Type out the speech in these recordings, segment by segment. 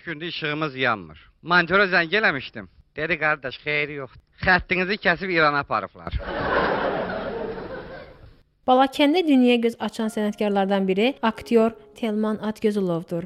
3 gündür işığımız yanmır. Monitörə zəng eləmişdim. Dedi qardaş, xeyri yoxdur. Xəttinizi kəsib İrana aparıblar. Balakəndə dünyaya göz açan sənətkarlardan biri aktyor Telman Atgözülovdur.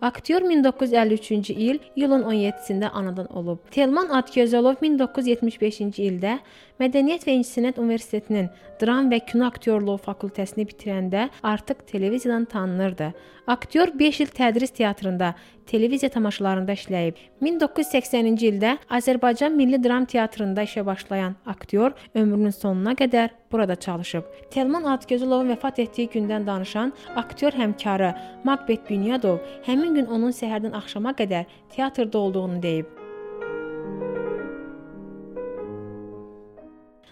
Aktyor 1953-cü il iyulun 17-sində anadan olub. Telman Atgözəlov 1975-ci ildə Mədəniyyət və İncəsənət Universitetinin dram və kino aktyorluğu fakültəsini bitirəndə artıq televiziyadan tanınırdı. Aktyor 5 il tədris teatrında, televiziya tamaşalarında işləyib. 1980-ci ildə Azərbaycan Milli Dram Teatrında işə başlayan aktyor ömrünün sonuna qədər burada çalışıb. Telman Atgözəlovun vəfat etdiyi gündən danışan aktyor həmkarı Makbet Bünyadov həmin gün onun səhərdən axşama qədər teatrda olduğunu deyib.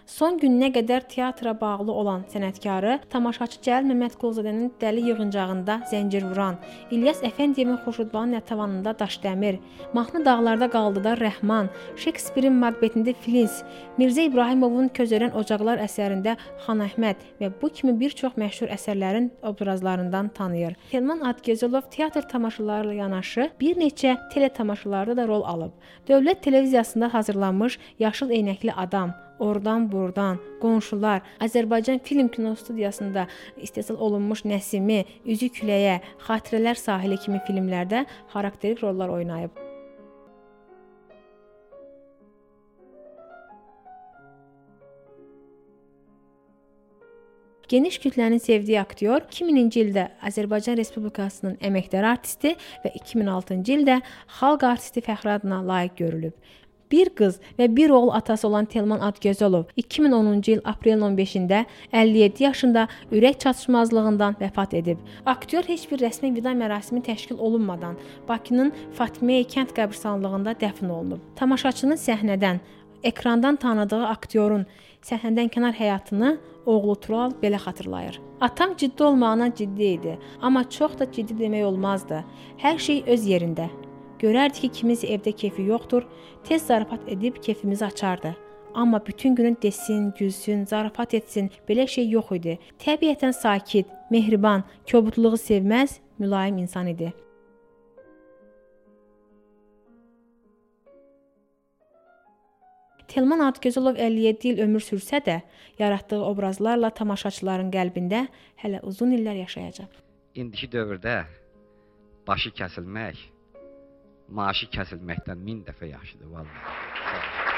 Son gününə qədər teatra bağlı olan sənətkarı tamaşaçı Cəlil Məmmədquluzadənin Dəli yığıncağında Zəncir vuran, İlyas Əfəndiyevin Xoşudbağın Nətəvanında Daşdəmir, Mahnı dağlarda qaldıda Rəhman, Şekspirin Makbetində Filiz, Mirzə İbrahimovun Közərən ocaqlar əsərində Xan Əhməd və bu kimi bir çox məşhur əsərlərin obrazlarından tanıyır. Telman Adgözəlov teatr tamaşaları ilə yanaşı bir neçə teletamaşalarda da rol alıb. Dövlət televiziyasında hazırlanmış Yaşıl eynəkli adam Oradan buradan, qonşular, Azərbaycan Film Kino Studiyasında istehsal olunmuş Nəsimi, Üzü küləyə, Xatirələr sahili kimi filmlərdə xarakterik rollar oynayıb. Geniş kütlənin sevdiyi aktyor 2000-ci ildə Azərbaycan Respublikasının əməkdar artisti və 2006-cı ildə xalq artisti fəxri adına layiq görülüb. Bir qız və bir oğul atası olan Telman Adgözəlov 2010-cu il aprelin 15-də 57 yaşında ürək çatışmazlığından vəfat edib. Aktyor heç bir rəsmi vida mərasimi təşkil olunmadan Bakının Fatmiyə kənd qəbirstanlığında dəfn olunub. Tamaşaçının səhnədən, ekrandan tanıdığı aktyorun səhnədən kənar həyatını oğlu Tural belə xatırlayır. Atam ciddi olmağına ciddi idi, amma çox da ciddi demək olmazdı. Hər şey öz yerində. Görərdi ki, kiminsə evdə keyfi yoxdur, tez zarafat edib keyfimizi açardı. Amma bütün günü desin, gülsün, zarafat etsin, belə şey yox idi. Təbiətən sakit, mehriban, kobudluğu sevməz, mülayim insan idi. Telman Adgözəlov 57 il ömür sürsə də, yaratdığı obrazlarla tamaşaçıların qəlbində hələ uzun illər yaşayacaq. İndiki dövrdə başı kəsilmək maaşı kəsilməkdən min dəfə yaxşıdır vallahi.